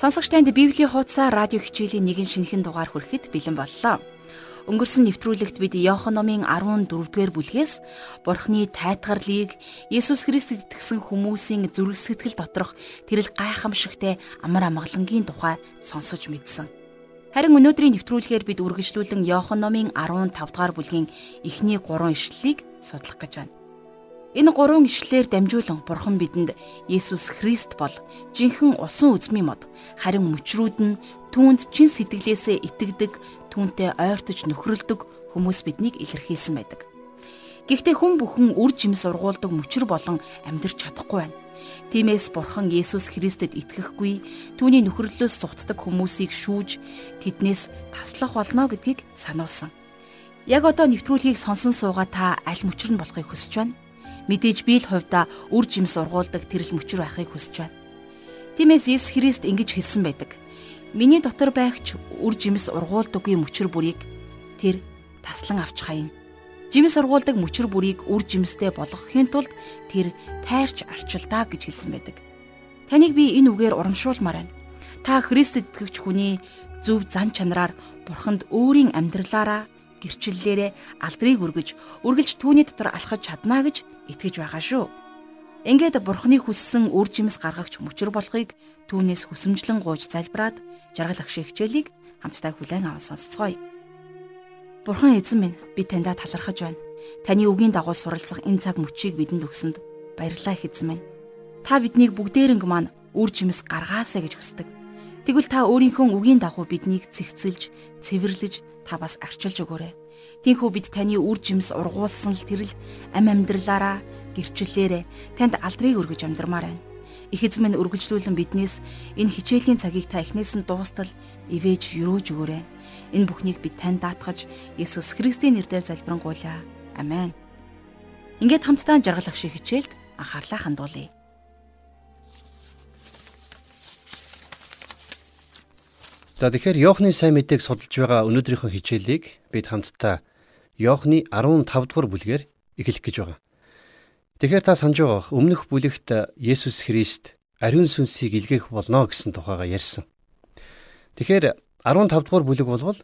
Сонсогч танд Библийн хуудасаа радио хичээлийн нэгэн шинэхэн дугаар хүрэхэд бэлэн боллоо. Өнгөрсөн нэвтрүүлэгт бид Иохан номын 14-р бүлгээс Бурхны тайтгарлыг Есүс Христэд итгэсэн хүмүүсийн зүрх сэтгэл доторх тэрл гайхамшигтай амар амгалангийн тухай сонсож мэдсэн. Харин өнөөдрийн нэвтрүүлгээр бид үргэлжлүүлэн Иохан номын 15-р бүлгийн эхний 3 ишлэлийг судлах гэж байна. Энэ гурван ишлэлээр дамжуулан Бурхан бидэнд Есүс Христ бол жинхэнэ усан үзмийн мод харин мөчрүүд нь түүнд чин сэтгэлээсээ итгэдэг, түүнтэй ойртож нөхрөлдөг хүмүүс биднийг илэрхийлсэн байдаг. Гэхдээ хүн бүхэн үр жимс ургуулдаг мөчр болон амьдрч чадахгүй байна. Тиймээс Бурхан Есүс Христэд итгэхгүй, түүний нөхрөлөөс зугтдаг хүмүүсийг шүүж тэднээс таслах болно гэдгийг сануулсан. Яг одоо нэвтрүүлгийг сонсон суугаа та аль мөчр нь болохыг хүсэж байна? Мэдээж би л хувьдаа үр жим сургуулдаг тэрл мөчр байхыг хүсэж байна. Тиймээс Иес Христ ингэж хэлсэн байдаг. Миний дотор байгч үр жимс ургуулдаггүй мөчр бүрийг тэр таслан авч хаяна. Жимс ургуулдаг мөчр бүрийг үр жимстэй болгохын тулд тэр тайрч арчилдаа гэж хэлсэн байдаг. Таныг би энэ үгээр урамшуулмаар байна. Та Христэд итгэгч хүний зөв зан чанараар Бурханд өөрийн амьдралаараа гэрчлэлээрээ алдрыг өргөж, үргэлж түүний дотор алхаж чадна гэж итгэж байгаа шүү. Ингээд бурхны хүссэн үр жимс гаргагч мөчр болохыг түүнээс хүсэмжлэн гуйж залбираад жаргал ах шиг хичээлийг хамтдаа хүлээн аван сонсцгоё. Бурхан эзэн минь би таньда талархаж байна. Таны үгийн дагуу суралцах энэ цаг мөчийг бидэнд өгсөнд баярлалаа эзэн минь. Та биднийг бүгдээрэнг маань үр жимс гаргаасаа гэж хүсдэг. Тэгвэл та өөрийнхөө үгийн дагуу биднийг цэгцэлж, цэвэрлэж та бас арчилж өгөөрэй. Тинхүү бид таны үр жимс ургуулсан л тэрл ам амьдралаараа гэрчлэлээрээ танд алдрыг өргөж амьдрмаар байна. Их эзэн минь үргэлжлүүлэн биднээс энэ хичээлийн цагийг та эхнээс нь дуустал ивэж юрөөж өгөөрэй. Энэ бүхнийг бид танд даатгаж Есүс Христийн нэрээр залбирanгуйлаа. Амен. Ингээд хамтдаа жаргалах шиг хичээлд анхаарлаа хандуулъя. За тэгэхээр Иохны сайн мэдээг судалж байгаа өнөөдрийнхөө хичээлийг бид хамтдаа Иохны 15 дугаар бүлгээр эхлэх гэж байгаа. Тэгэхээр та санаж байгаа өмнөх бүлэгт Есүс Христ ариун сүнсийг илгээх болно гэсэн тухайга ярьсан. Тэгэхээр 15 дугаар бүлэг болвол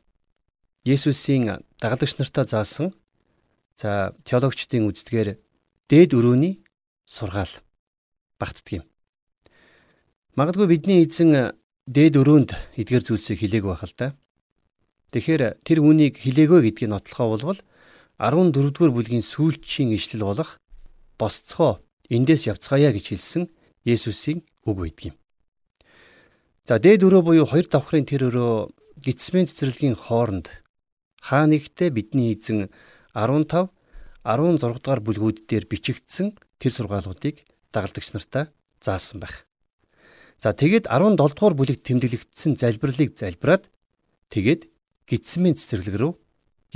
Есүсийн дагалдагч нартаа заасан за теологчдын үздгээр дээд өрөөний сургаал багтдаг юм. Магадгүй бидний эзэн дээд өрөөнд эдгээр зүйлсийг хилээг байх л да. Тэгэхээр тэр үнийг хилээгөө гэдгийг нотлохоо болвол 14 дугаар бүлгийн сүүлчийн ишлэл болох босцгоо эндээс явцгаая гэж хэлсэн Есүсийн үг байдаг юм. За дээд өрөө буюу хоёр давхрын тэр өрөө гитсмэн цэцэрлэгийн хооронд хаа нэгтээ бидний эзэн 15 16 дугаар бүлгүүд дээр бичигдсэн тэр сургаалуудыг дагалдагч нартаа заасан байх. За тэгэд 17 дугаар бүлэгт тэмдэглэгдсэн залбирлыг залбираад тэгэд гидсмийн цэцэрлэг рүү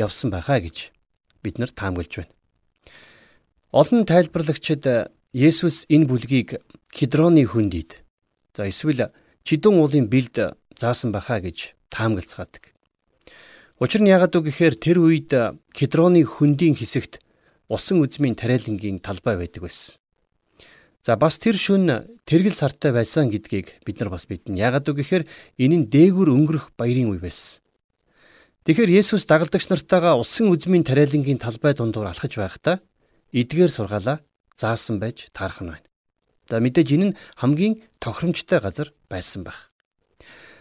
явсан байхаа гэж бид нар таамаглаж байна. Олон тайлбарлагчид Есүс энэ бүлгийг Кедроны хөндийд за эсвэл Чидүн уулын бэлд заасан байхаа гэж таамаглацгаадаг. Учир нь яагаад вэ гэхээр тэр үед Кедроны хөндийн хэсэгт усан үзмийн тариалангийн талбай байдаг байсан. За бас тэр шүн тэргэл сартай байсан гэдгийг бид нар бас мэднэ. Ягаад үг гэхээр энэ нь дээгүр өнгөрөх баярын үе байсан. Тэгэхээр Есүс дагалдагч нартайгаа усан үзмийн тариалангийн талбай дундуур алхаж байхдаа эдгээр сургаалаа заасан байж таарах нь байна. За мэдээж энэ нь хамгийн тохиромжтой газар байсан байх.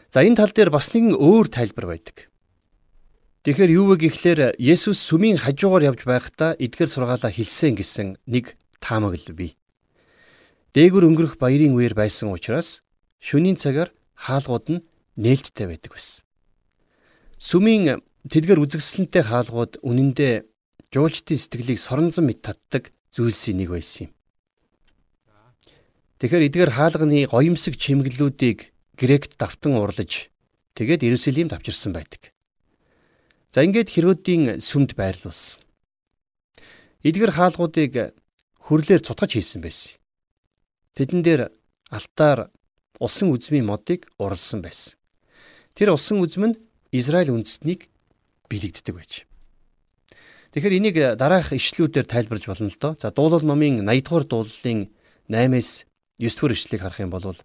За энэ тал дээр бас нэгэн өөр тайлбар байдаг. Тэгэхээр юу вэ гэхлээр Есүс сүмийн хажуугаар явж байхдаа эдгээр сургаалаа хэлсэн гэсэн нэг таамаглал бий. Дээгүр өнгөрөх баярын үеэр байсан учраас шөнийн цагаар хаалгууд нь нээлттэй байдаг байсан. Сүмийн тэдгэр үзэгсэлэнтэй хаалгууд үнэндээ жуулчдын сэтгэлийг соронзон мэд татдаг зүйлсийн нэг байсан юм. Тэгэхээр эдгээр хаалганы гоёмсог чимэглэлүүдийг грект давтан урлаж тэгээд Иерусалимд авчирсан байдаг. За ингээд Херодийн сүмд байрлуулсан. Эдгээр хаалгуудыг хүрлээр цутгаж хийсэн байсан. Тэдэн дээр алтаар усан үзмийн модыг уралсан байсан. Тэр усан үзм нь Израиль үндэстнийг бэлэгддэг байж. Тэгэхээр энийг дараах ишлүүдээр тайлбарж болно л доо. За дуулал номын 80 дугаар дуулалын 8-аас 9 дугаар ишлэлийг харах юм бол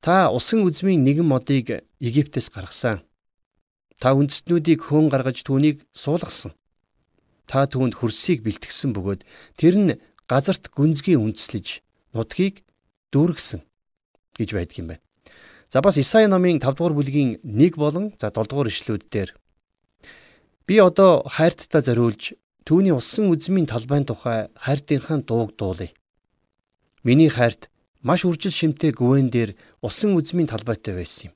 Та усан үзмийн нэгэн модыг Египтээс гаргасан. Та үндэстнүүдийг хөөн гаргаж түүнийг суулгасан. Та түүнд хөрсийг бэлтгэсэн бөгөөд тэр нь газарт гүнзгий үндэслэж нутгийг дүүргсэн гэж байдаг юм байна. За бас Исаи номын 5 дугаар бүлгийн 1 болон за 7 дугаар ишлүүд дээр би одоо хайрттай зориулж түүний усан үзмийн талбайн тухай хайртынхаа дууг дуулъя. Миний хайрт маш үржил шимтэй гүвэн дээр усан үзмийн талбайтай байсан юм.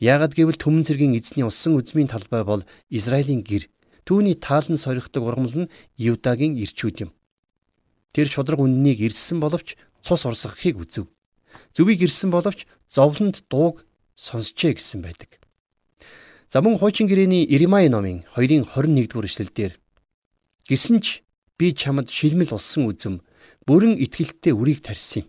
Яагад гэвэл төмөн цэргийн эзний усан үзмийн талбай бол Израилийн гэр. Түүний таалан соригддог ургамал нь Юдагийн ирчүүд юм. Тэр шудраг үннийг ирсэн боловч цус урсгахыг үзв. Зүвийг ирсэн боловч зовлонд дууг сонсчээ гэсэн байдаг. За мөн хуучин гэрээний Иремай номын 2-ын 21-р эшлэлдэр гисэн ч би чамд шилмэл улсан үзэм бүрэн итгэлтэй үрийг тарьсан юм.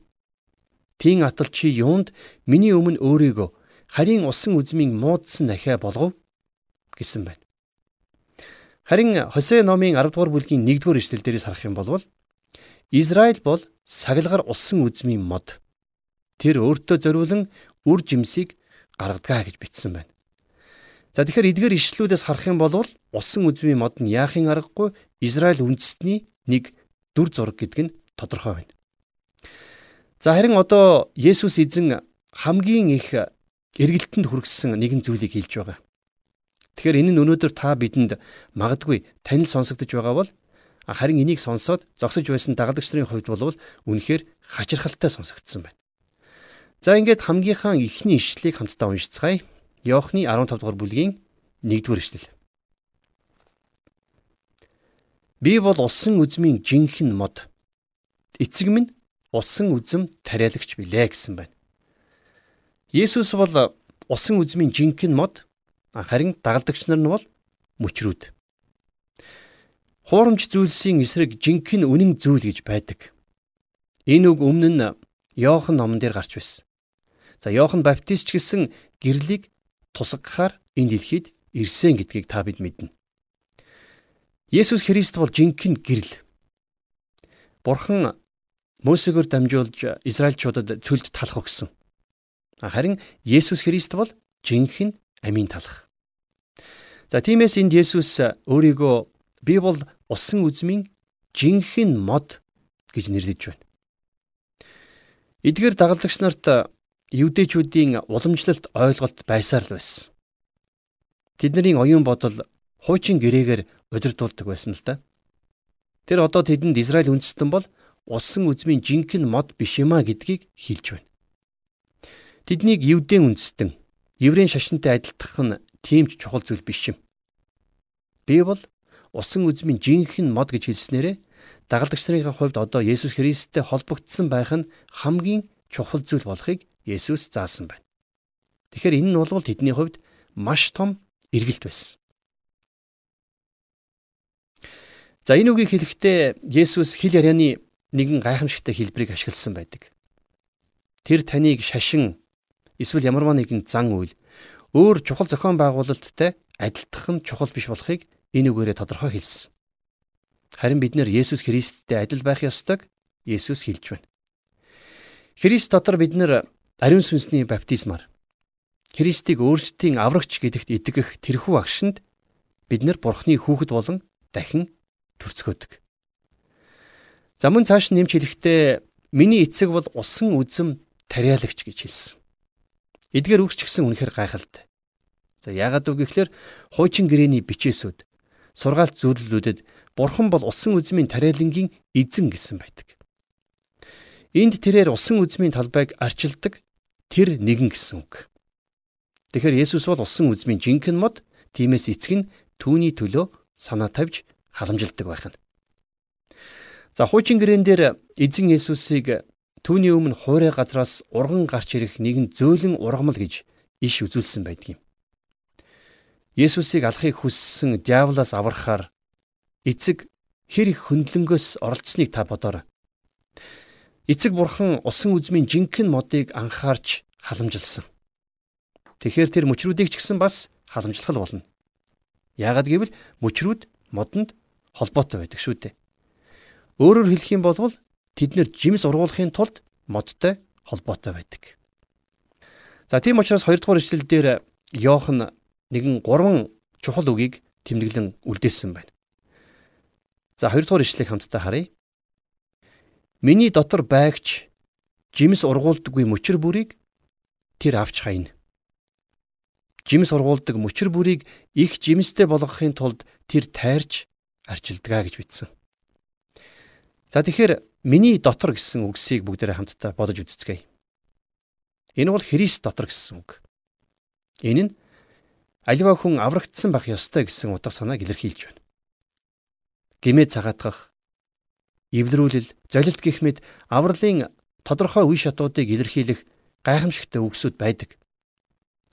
Тийм атал чи юунд миний өмнө өөрийгөө харин усан үзмийн муудсан дахиа болгов гэсэн байна. Харин Хосе номын 10 дугаар бүлгийн 1 дугаар эшлэл дээрээс харах юм бол Израиль бол сагалгаар усан үзмийн мод. Тэр өөртөө зориулан үр жимсийг гаргадаг гэж бичсэн байна. За тэгэхээр эдгээр ишлүүдээс харах юм бол усан үзмийн мод нь яахын аргагүй Израиль үндэстний нэг дүр зураг гэдэг нь тодорхой байна. За харин одоо Есүс эзэн хамгийн их эргэлтэнд хүргэсэн нэгэн зүйлийг хэлж байгаа. Тэгэхээр энэ нь өнөөдөр та бидэнд магадгүй танил сонсогдож байгаа бол харин энийг сонсоод зогсож байсан дагалдагч нарын хувьд бол үнэхээр хачирхалтай сонсогдсон байна. За ингээд хамгийн ихний ишлэлийг хамтдаа уншицгаая. Иохны 15 дугаар бүлгийн 1-р ишлэл. Би бол усан үзмийн жинхэнэ мод. Эцэг минь усан үзэм тариалагч билээ гэсэн байна. Есүс бол усан үзмийн жинхэнэ мод харин дагалдагч нар нь бол мөчрүүд. Хуурамч зүйлсийн эсрэг жинхэнэ үнэн зүйл гэж байдаг. Энэ үг өмнө нь Иохан номон дээр гарч байсан. За Иохан Баптист гэсэн гэрлийг тусгахаар энэ дэлхийд ирсэн гэдгийг та бид мэднэ. Есүс Христ бол жинхэнэ гэрэл. Бурхан Мөсөгөр дамжуулж Израильчуудад цөлд талах өгсөн. Харин Есүс Христ бол жинхэнэ амийн талах. За тиймээс энд Есүс өөрийгөө би бол усан үзмийн жинхэнэ мод гэж нэрлэж байна. Эдгээр дагалдагч нарт евдээчүүдийн уламжлалт ойлголт байсаар л байсан. Тэдний оюун бодол хуучин гэрээгээр удирдуулдаг байсан л да. Тэр одоо тэдэнд Израиль үндэстэн бол улсын үзмийн жинхэнэ мод биш юмаа гэдгийг хэлж байна. Тэднийг евдэн үндэстэн, еврейн шашинтай адилтгах нь тийм ч чухал зүйл биш юм. Би бол улсын үзмийн жинхэнэ мод гэж хэлснээрээ дагалдагч нарын хувьд одоо Есүс Христтэй холбогдсон байх нь хамгийн чухал зүйл болохыг Есүс заасан байна. Тэгэхээр энэ нь бол тэдний хувьд маш том эргэлт байсан. За энэ үгийг хэлэхдээ Есүс хэл ярианы нэгэн гайхамшигтай хэлбэрийг ашигласан байдаг. Тэр таныг шашин эсвэл ямарваа нэгэн зан үйл өөр чухал зохион байгуулалттай адилтгах нь чухал биш болохыг энэ үгээрээ тодорхой хэлсэн. Харин бид нэр Есүс Христтэй адил байх ёстойг Есүс хэлж байна. Христ дотор бид нэр ариун сүнсний баптизмаар Христийг өөрсдийн аврагч гэдэгт итгэх тэрхүү агшинд бид нар Бурхны хүүхэд болон дахин төрцгөөдөг. За мөн цааш нэмж хэлэхдээ миний эцэг бол усан үзэм тариалагч гэж хэлсэн. Эдгээр үгч гисэн үнэхээр гайхалтай. За яагаад үг гэхээр хуучин гэрээний бичээсүүд сургаалт зөвлөлүүдэд бурхан бол усан үзмийн тариалангийн эзэн гэсэн байдаг. Энд тэрээр усан үзмийн талбайг арчилдаг тэр нэгэн гэсэн үг. Тэгэхээр Есүс бол усан үзмийн жинхэнэ мод, тиймээс эцэг нь түүний төлөө санаа тавьж халамжилдаг байх нь. За хуучин гэрэн дээр эзэн Есүсийг түүний өмнө хуурай газраас урган гарч ирэх нэгэн зөөлөн ургамал гэж иш үзүүлсэн байдаг юм. Есүсийг алахыг хүссэн диаволоос аврахаар эцэг хэр их хөндлөнгөөс оролцсныг та бодоорой. Эцэг бурхан усан үзмийн жинхэнэ модыг анхаарч халамжилсан. Тэгэхээр тэр мөчрүүдийг ч гэсэн бас халамжлах болно. Яагад гэвэл мөчрүүд модонд холбоотой байдаг шүү дээ. Өөрөөр хэлэх юм бол тэд нэр жимс ургуулахын тулд модтой холбоотой байдаг. За тийм учраас 2 дугаар ишлэл дээр Йохан нэгэн гурван чухал үгийг тэмдэглэн үлдээсэн байна. За 2 дугаар ишлэгийг хамтдаа харъя. Миний дотор байгч жимс ургуулдаггүй мөчр бүрийг тэр авч хайна. Жимс ургуулдаг мөчр бүрийг их жимстэй болгохын тулд тэр тайрч арчилдгаа гэж бичсэн. За тэгэхээр миний дотор гэсэн үгсийг бүгдээрээ хамтдаа бодож үзцгээе. Энэ бол Христ дотор гэсэн үг. Энэ нь аливаа хүн аврагдсан байх ёстой гэсэн утга санааг илэрхийлж байна. Гимээ цагаатгах, эвлэрүүлэл, золилт гэх мэт авралын тодорхой үе шатуудыг илэрхийлэх гайхамшигтай үгсүүд байдаг.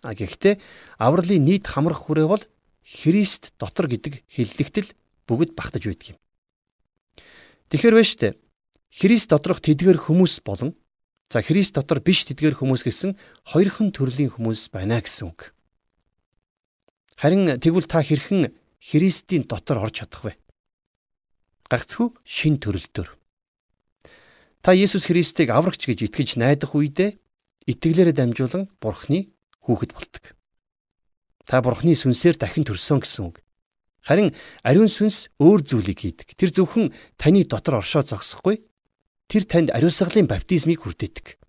А гэхдээ авралын нийт хамрах хүрээ бол Христ дотор гэдэг хэллэгт л бүгд багтаж байдаг юм. Тэгэхэр вэ штэ. Христ доторх тэдгэр хүмүүс болон За Христ дотор биш тэдгээр хүмүүс гэсэн хоёрхан төрлийн хүмүүс байна гэсэн үг. Харин тэгвэл та хэрхэн Христийн дотор орж чадах вэ? Гагцхүү шин төрөлтөөр. Та Есүс Христийг аврагч гэж итгэж найдах үедээ итгэлээрээ дамжуулан Бурхны хүүхэд болдог. Та Бурхны сүнсээр дахин төрсөн гэсэн үг. Харин ариун сүнс өөр зүйлийг хийдэг. Тэр зөвхөн таны дотор оршоо зогсохгүй тэр танд ариусгалын баптизмыг хүртээдэг.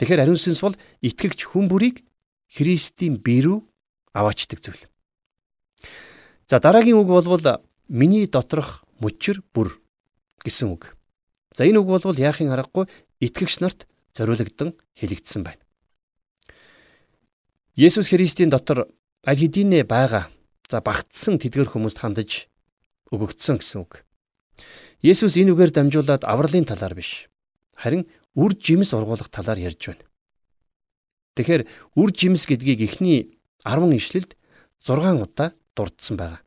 Тэгэхээр ариун сүнс бол итгэгч хүн бүрийг Христийн бие рүү аваачдаг зүйл. За дараагийн үг болвол миний доторх мөчр бүр гэсэн үг. За энэ үг болвол яахын аргагүй итгэгч нарт зориулагдсан хэлэгдсэн байна. Есүс Христийн дотор аль хэдийнэ байгаа за багтсан тэдгэр хүмүүст хандаж өгөгдсөн гэсэн үг. Есүс энэ үгээр дамжуулаад авралын талаар биш. Харин үр жимс ургуулах талаар ярьж байна. Тэгэхээр үр жимс гэдгийг эхний 10 ишлэлд 6 удаа дурдсан байгаа.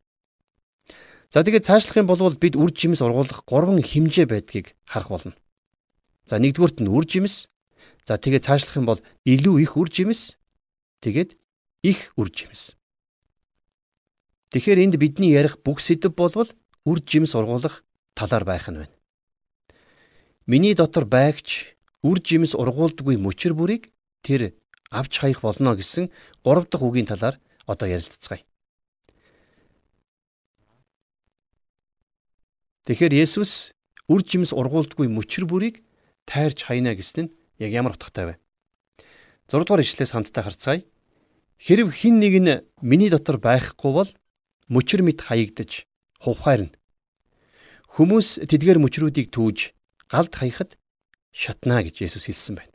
За тэгээд цаашлах юм бол бид үр жимс ургуулах 3 хэмжээ байдгийг харах болно. За нэгдүгüүрт нь үр жимс. За тэгээд цаашлах юм бол илүү их үр жимс. Тэгээд их үр жимс. Тэгэхээр энд бидний ярих бүх сэдв болвол үр жимс ургуулах талаар байх нь байна. Миний дотор байгч үр жимс ургуулдаггүй мөчр бүрийг тэр авч хаях болно гэсэн гурав дахь үгийн талаар одоо ярилцгаая. Тэгэхээр Есүс үр жимс ургуулдаггүй мөчр бүрийг тайрч хайна гэсэн нь яг ямар утгатай вэ? 6 дугаар ишлээс хамтдаа харцгаая. Хэрв хин нэг нь миний дотор байхгүй бол мөчр мэд хаягдаж хувхаарна. Хүмүүс тэдгээр мөчрүүдийг түүж галд хаяхад шатнаа гэж Есүс хэлсэн байна.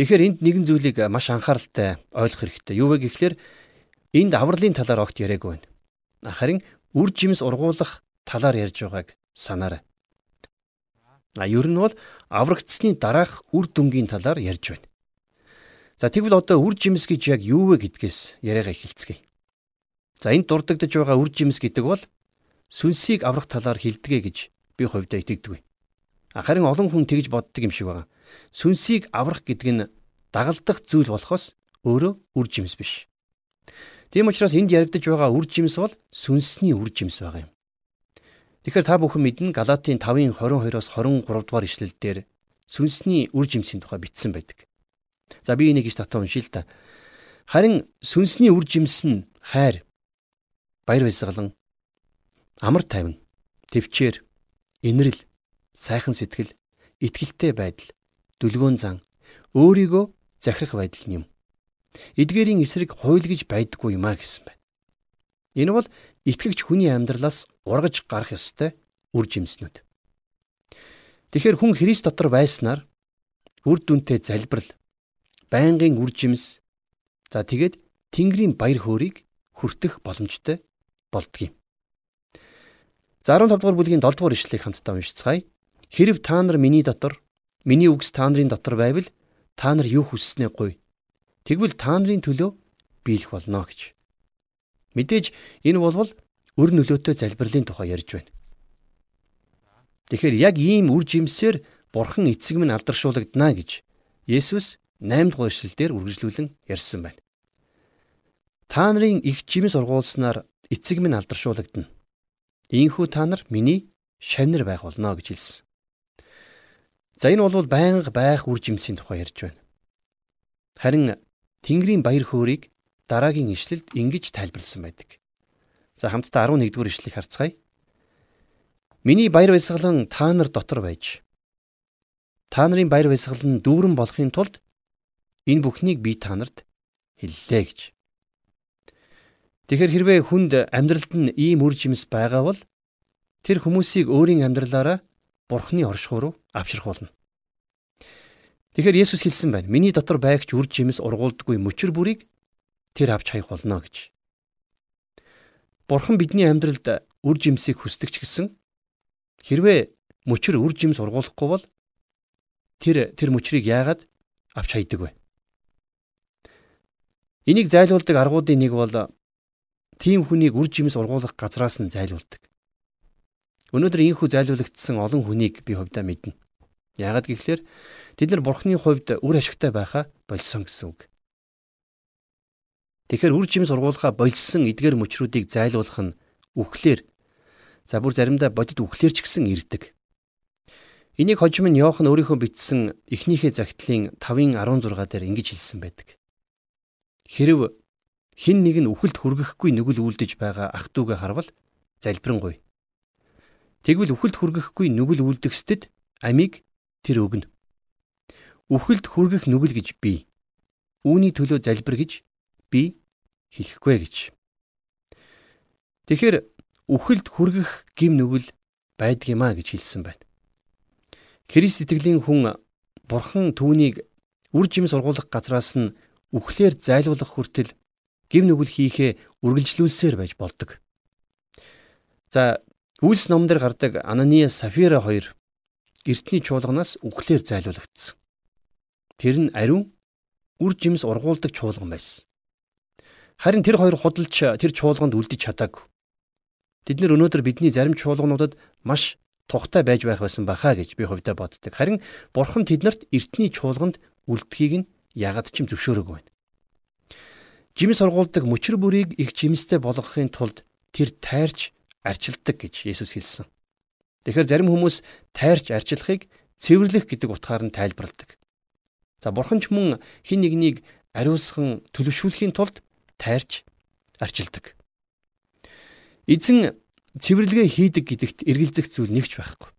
Тэгэхээр энд нэгэн зүйлийг маш анхааралтай ойлгох хэрэгтэй. Юу вэ гэхлээр энд авралын талаар огт яриаггүй байна. Харин үр жимс ургуулах талаар ярьж байгааг санаарай. А ер нь бол аврагдсны дараах үр дүнгийн талаар ярьж байна. За тэгвэл одоо үр жимс гэж яг юу вэ гэдгээс яриагаа эхэлцгээе. За энд дурддагдж байгаа үр жимс гэдэг бол сүнсийг аврах талаар хилдэгэ гэж би хувьдаа итгэдэг. Харин олон хүн тэгж боддог юм шиг байна. Сүнсийг аврах гэдэг нь дагалдах зүйл болохоос өөрөө үр жимс биш. Тийм учраас энд яригдж байгаа үр жимс бол сүнсний үр жимс байгаа юм. Тэгэхээр та бүхэн мэднэ Галатийн 5-ын 22-оос 23 дугаар ишлэлдэр сүнсний үр жимсийн тухай бичсэн байдаг. За би энийг гэж татаа уншия л та. Харин сүнсний үр жимс нь хайр, баяр баясгалан, амар тайван, төвчээр, инрэл, сайхан сэтгэл, итгэлтэй байдал, дүлгөөн зан, өөрийгөө захирах байдал юм. Эдгээрийн эсрэг хууль гэж байдаггүй юмаа гэсэн байна. Энэ бол итгэгч хүний амьдралаас ургаж гарах ёстой үр жимснүүд. Тэгэхээр хүн Христ дотор байснаар үр дүнтэй залбирал, байнгын үр жимс, за тэгээд Тэнгэрийн баяр хөөргийг хүртэх боломжтой болдгийм. За 15 дугаар бүлгийн 7 дугаар ишлэгийг хамтдаа уншицгаая. Хэрв та нар миний дотор, миний үгс та нарын дотор байвал та нар юу хүсснээ гуй. Тэгвэл та нарын төлөө биелэх болно гэж. Мэдээж энэ болвол өр нөлөөтэй залбирлын тухай ярьж байна. Тэгэхээр яг ийм үр жимсээр бурхан эцэг минь алдаршуулгадана гэж Есүс 8 дугаар ишлэлдэр үргэлжлүүлэн ярьсан байна. Та нарын их жимс ургуулснаар эцэг минь алдаршуулгадана. Ийхүү та нар миний шавнар байх болно гэж хэлсэн. За энэ бол байнга байх үр жимсийн тухай ярьж байна. Харин Тэнгэрийн баяр хөөргийг дараагийн ишлэлд ингэж тайлбарлсан байдаг. За хамтдаа 11-р ишлэгийг харцгаая. Миний баяр баясгалан та нар дотор байж та нарын баяр баясгал нь дүүрэн болохын тулд энэ бүхнийг би та нарт хэллээ гэж. Тэгэхээр хэрвээ хүнд амьдралд нь ийм үр жимс байгаа бол тэр хүмүүсийг өөрийн амьдралаараа Бурхны оршихуй руу авчрах болно. Тэгэхээр Есүс хэлсэн байна. Миний дотор байгч үр жимс ургуулдаггүй мөчр бүрийг тэр авч хаях болно гэж. Бурхан бидний амьдралд үр жимсийг хүсдэг ч гэсэн хэрвээ мөчр үр жимс ургуулахгүй бол тэр тэр мөчрийг яагаад авч хайдаг вэ? Энийг зайлуулдаг аргуудын нэг бол тийм хүнийг үр жимс ургуулах газраас нь зайлуулдаг. Өнөөдөр ийхүү зайлуулагдсан олон хүнийг би хувьдаа мэднэ. Яагаад гэвэл тэд нар бурхны хувьд үр ашигтай байхаа болсон гэсэн үг. Тэгэхээр үр жим сургуулга болсон эдгээр мөчрүүдийг зайлуулах нь үхлээр за бүр заримдаа бодит үхлээр ч гэсэн ирдэг. Энийг хожим нь Йохан өөрийнхөө бичсэн эхнийхээ загтлын 5:16 дээр ингэж хэлсэн байдаг. Хэрв хин нэг нь үхэлд хүргэхгүй нүгэл үлдэж байгаа ах トゥ угээ харвал залбирanгүй. Тэгвэл үхэлд хүргэхгүй нүгэл үлдэхсдэд амийг тэр өгнө. Үхэлд хүргэх нүгэл гэж би. Үүний төлөө залбир гэж би хэлэхгүй гэж. Тэгэхээр үхэлд хүргэх гим нүгэл байдгиймаа гэж хэлсэн байна. Христ итгэлийн хүн бурхан түүнийг үр жим сургуулах газраас нь үхлээр зайлуулах хүртэл гим нүгэл хийхээ үргэлжлүүлсээр байж болдог. За Үйлс номдэр гардаг Анания Сафира хоёр эртний чуулганаас үхлээр зайлуулагдсан. Тэр нь ариун үр жимс ургуулдаг чуулган байсан. Харин тэр хоёр худалч тэр чуулганд үлдэж чадаагүй. Тэд нэр өнөөдөр бидний зарим чуулгануудад маш тухтай байж байх байсан бахаа гэж би хувьдаа боддог. Харин бурхан тэднэрт эртний чуулганд үлдэхийг нь ягаад ч юм зөвшөөрөөгүй байна. Жимс сургуулдаг мөчр бүрийг их жимстэй болгохын тулд тэр тайрч арчилдаг гэж Есүс хэлсэн. Тэгэхээр зарим хүмүүс тайрч арчлахыг цэвэрлэх гэдэг утгаар нь тайлбарладаг. За бурхан ч мөн хин нэгнийг ариусхан төлөвшүүлэхийн тулд тайрч арчилдаг. Эзэн цэвэрлэгээ хийдэг гэдэгт эргэлзэх зүйл нэгч байхгүй.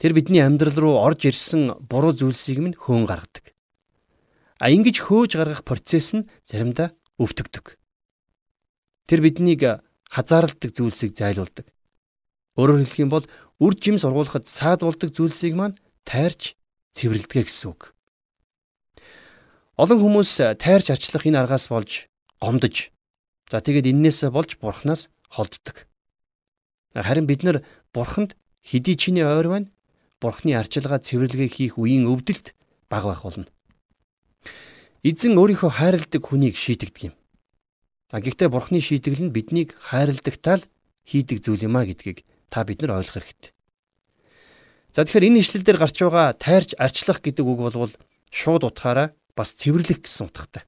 Тэр бидний амьдрал руу орж ирсэн буруу зүйлсийг минь хөөн гаргадаг. А ингэж хөөж гаргах процесс нь заримдаа өвтгдөг. Тэр биднийг хазаарладаг зүйлсийг зайлуулдаг. Өөрөөр хэлэх юм бол үр жим сургуулахад саад болдог зүйлсийг маань тайрч цэвэрлэдэг гэсэн үг. Олон хүмүүс тайрч арчлах энэ аргаас болж гомдож за тэгээд эннээс болж бурхнаас холддог. Харин бид нар бурханд хэдий чиний ойр байна бурхны арчилгаа цэвэрлэгээ хийх үеийн өвдөлт баг байх болно. Эзэн өөрийнхөө хайрладаг хүнийг шийтгдэг юм. А гэхдээ бурхны шийтгэл нь биднийг хайрладагтаа л хийдэг зүйл юм а гэдгийг та бид нар ойлгох хэрэгтэй. За тэгэхээр энэ ишлэл дээр гарч байгаа тайрч арчлах гэдэг үг бол шууд утгаараа бас цэвэрлэх гэсэн утгатай.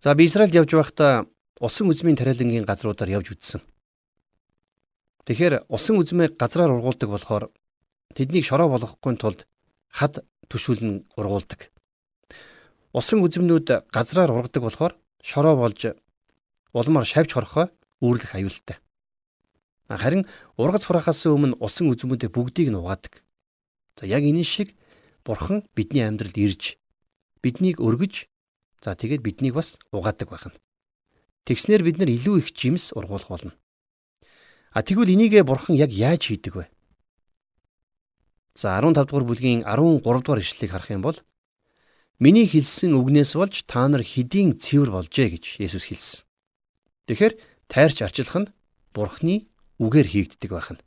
За би Израильд явж байхдаа усан үзмийн тариалангийн газруудаар явж үзсэн. Тэгэхээр усан үзмээ газраар ургуулдаг болохоор тэднийг шороо болгохгүй тулд хад төшүүлн ургуулдаг. Усан үзмнүүд газраар ургадаг болохоор шороо болж улмаар шавж хорхоо үүрлэх аюултай. Харин ургац хураахаас өмнө усан үзмүүдээ бүгдийг нь угаадаг. За яг энэ шиг бурхан бидний амьдралд ирж биднийг өргөж за тэгээд биднийг бас угаадаг байна. Тэгснэр бид нар илүү их жимс ургуулах болно. А тэгвэл энийгээ бурхан яг яаж хийдэг вэ? За 15 дугаар бүлгийн 13 дугаар ишлэлийг харах юм бол Миний хэлсэн үгнээс болж та нар хэдийн цэвэр болжээ гэж Есүс хэлсэн. Тэгэхээр тайрч арчлах нь Бурхны үгээр хийгддэг байна.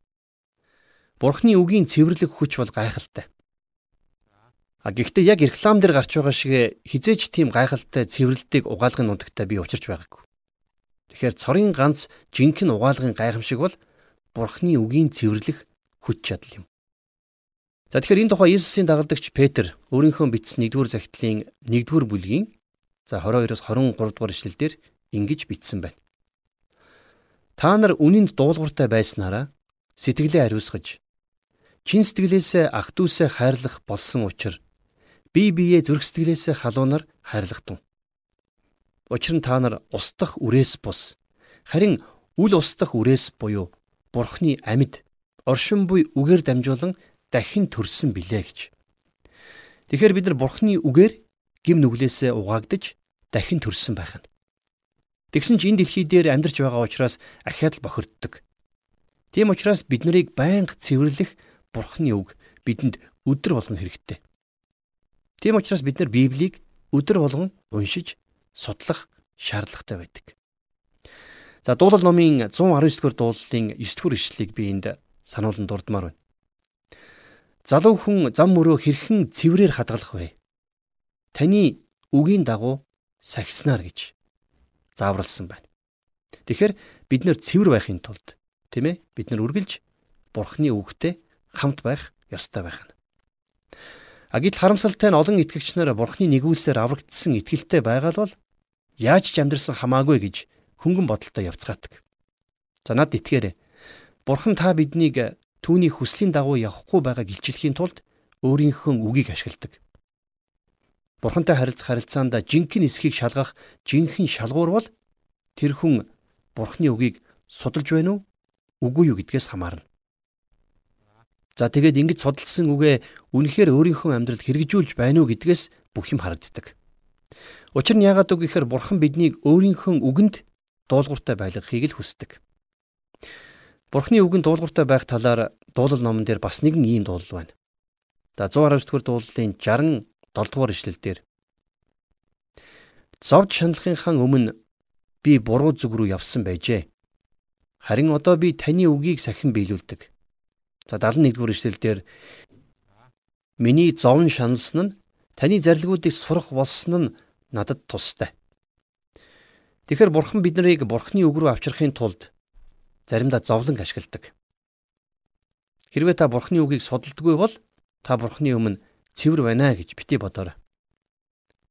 Бурхны үгийн цэвэрлэг хүч бол гайхалтай. А гэхдээ яг реклам дээр гарч байгаа шиг хизээч тийм гайхалтай цэвэрлэлтийг угаалгын нутагтаа би учирч байгаагүй. Тэгэхээр цорын ганц жинхэнэ угаалгын гайхамшиг бол Бурхны үгийн цэвэрлэх хүч чадал юм. За тэгэхээр энэ тухай Иесусийн дагалдагч Петр өөрийнхөө бичсэн 1-р захидлын 1-р бүлгийн за 22-оос 23 дугаар ишлэлдэр ингэж бичсэн байна. Та нар үнэнд дуулууртай байснараа сэтгэлээ ариусгаж чин сэтгэлээсээ ах дүүсээ хайрлах болсон учраас бие биеэ зүрх сэтгэлээсээ халуунаар хайрлах тун. Учир нь та нар устдах үрээс бус харин үл устдах үрээс буюу Бурхны амьд оршин буй үгээр дамжуулан дахин төрсөн билээ гэж. Тэгэхээр бид нар Бурхны үгээр гим нүглээсээ угаагдж дахин төрсөн байх нь. Тэгсэн ч энэ дэлхий дээр амьдарч байгаа учраас ахиад л бохирддог. Тийм учраас бид нарыг байнга цэвэрлэх Бурхны үг бидэнд өдр болгон хэрэгтэй. Тийм учраас бид нар Библийг өдр болгон уншиж судлах шаардлагатай байдаг. За дуулал номын 119 дугаар дуулалын 9 дугаар ишлэлийг би энд сануулсан дурдмаар байна. Залуу хүн зам мөрөө хэрхэн цэврээр хадгалах вэ? Таны үгийн дагуу сахиснаар гэж зааварлсан байна. Тэгэхээр бид нэр цэвэр байхын тулд тийм ээ бид нар үргэлж бурхны үгтэй хамт байх ёстой байх нь. А гэтэл харамсалтай нь олон итгэгч нар бурхны нэгүүлсээр аврагдсан итгэлтэй байгаа бол яаж ч амьдрсан хамаагүй гэж хөнгөн бодолтой явцгаадаг. За над итгээрэй. Бурхан та биднийг түүний хүслийн дагуу явахгүй байгааг илчлэхийн тулд өөрийнхөө үгийг ашигладаг. Бурхантай харилцах харилцаанд жинхэнэ эсхийг шалгах жинхэнэ шалгуур бол тэр хүн Бурхны үгийг судалж байна уу? Үгүй юу гэдгээс хамаарна. За тэгээд ингэж судалсан үгээ үнэхээр өөрийнхөө амьдралд хэрэгжүүлж байна уу гэдгээс бүх юм харагддаг. Учир нь яагаад үг гэхээр бурхан биднийг өөрийнхөө үгэнд дуулууртай байлгахыг л хүсдэг. Бурхны үгэнд дуулууртай байх талаар дуулал номон дээр бас нэгэн ийм дуулал байна. За 119 дугаар дуулалын 67 дугаар ишлэл дээр Зовж шаналхынхаа өмнө би буруу зүг рүү явсан байжээ. Харин одоо би таны үгийг сахин биелүүлдэг. За 71-р ишлэлдэр Миний зовн шаналсан нь таны зарилгуудыг сурах болсон нь надад тустай. Тэгэхэр бурхан биднийг бурхны үг рүү авчрахын тулд заримдаа зовлон ашигладаг. Хэрвээ та бурхны үгийг судалдаггүй бол та бурхны өмнө цэвэр байна гэж бити бодоорой.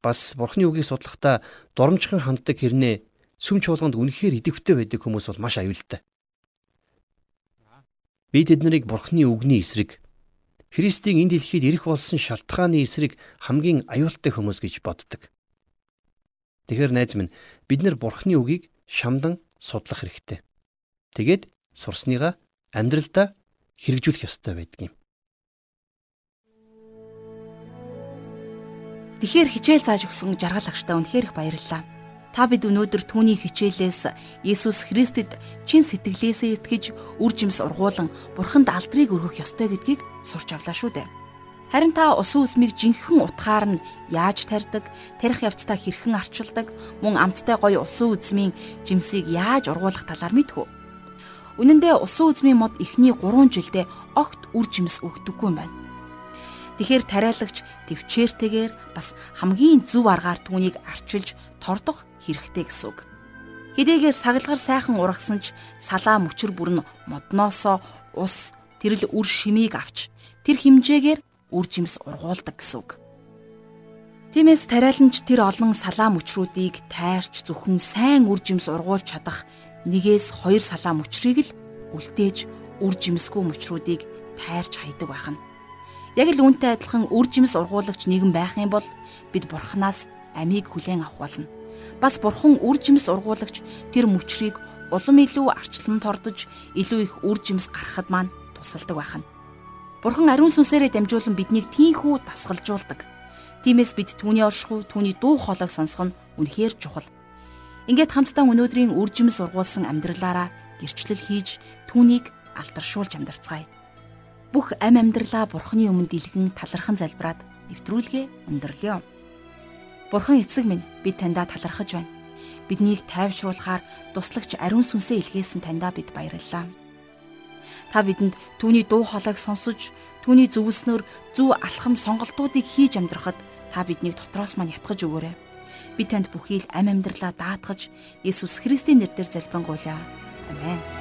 Бас бурхны үгийг судлахдаа дурамжхан ханддаг хэрнээ сүм чуулганд үнэхээр идэвхтэй байдаг хүмүүс бол маш аюултай. Би тэднийг Бурхны үгний эсрэг Христийн энэ дэлхийд ирэх болсон шалтгааны эсрэг хамгийн аюултай хүмүүс гэж боддог. Тэгэхээр найз минь бид нар Бурхны үгийг шамдан судлах хэрэгтэй. Тэгээд сурсныгаа амьдралдаа хэрэгжүүлэх ёстой байдаг юм. Тэгэхээр хичээл зааж өгсөн жаргал агштай үнэхээр их баярлалаа. Та бид өнөөдөр түүний хичээлээс Есүс Христэд чин сэтгэлээсээ итгэж үр жимс ургуулan Бурханд алдрыг өргөх ёстой гэдгийг сурч авлаа шүү дээ. Харин та усан үзмийг жинхэнэ утгаар нь яаж тарьдаг, тарих явцдаа хэрхэн арчилдаг, мөн амттай гоё усан үзмийн жимсийг яаж ургуулах талаар мэдхүү. Үнэн дээр усан үзмийн мод эхний 3 жилдээ огт үр жимс өгдөггүй юм байна. Тэгэхэр тариалагч төвчээртэйгээр бас хамгийн зөв аргаар түүнийг арчилж тордох хэрэгтэй гэсэн үг. Хэдийгээр саглагар сайхан ургасан ч салаа мөчөр бүрн модноосоо ус тэрл үр шимийг авч тэр хэмжээгээр үр жимс ургуулдаг гэсэн үг. Тиймээс тариаланч тэр олон салаа мөчрүүдийг тайрч зөвхөн сайн үр жимс ургуулж чадах нэгээс хоёр салаа мөчрийг л үлдээж үр жимсгүй мөчрүүдийг тайрч хайдаг байна. Яг л үүнтэй адилхан үр жимс ургуулагч нэгэн байх юм бол бид бурхнаас амийг хүлээн авах болно. Бас бурхан үр жимс ургуулагч тэр мөчрийг улам илүү арчлан тордож илүү их үр жимс гаргахад маань тусалдаг байна. Бурхан ариун сүнсээрээ дамжуулан биднийг тийхүү дасгалжуулдаг. Тиймээс бид түүний оршихуй, түүний дуу хоолойг сонсох нь үнэхээр чухал. Ингээд хамтдаа өнөөдрийн үр жимс ургуулсан амьдралаараа гэрчлэл хийж түүнийг алдаршуулж амьдарцгаая бүх ам амьдралаа бурхны өмнө дэлгэн талархан залбираад нэвтрүүлгээ өндөрлөё. Бурхан эцэг минь би таньда талархаж байна. Биднийг тайвшруулахаар туслагч ариун сүнсээ илгээсэн таньда бид баярлалаа. Та бидэнд түүний дуу хоолойг сонсож, түүний зөвлснөөр зөв алхам сонголтуудыг хийж амьдрахад та биднийг дотроос мань ятгах өгөөрэй. Би танд бүхий л ам амьдралаа даатгаж Есүс Христийн нэрээр залбирanгуйлаа. Амен.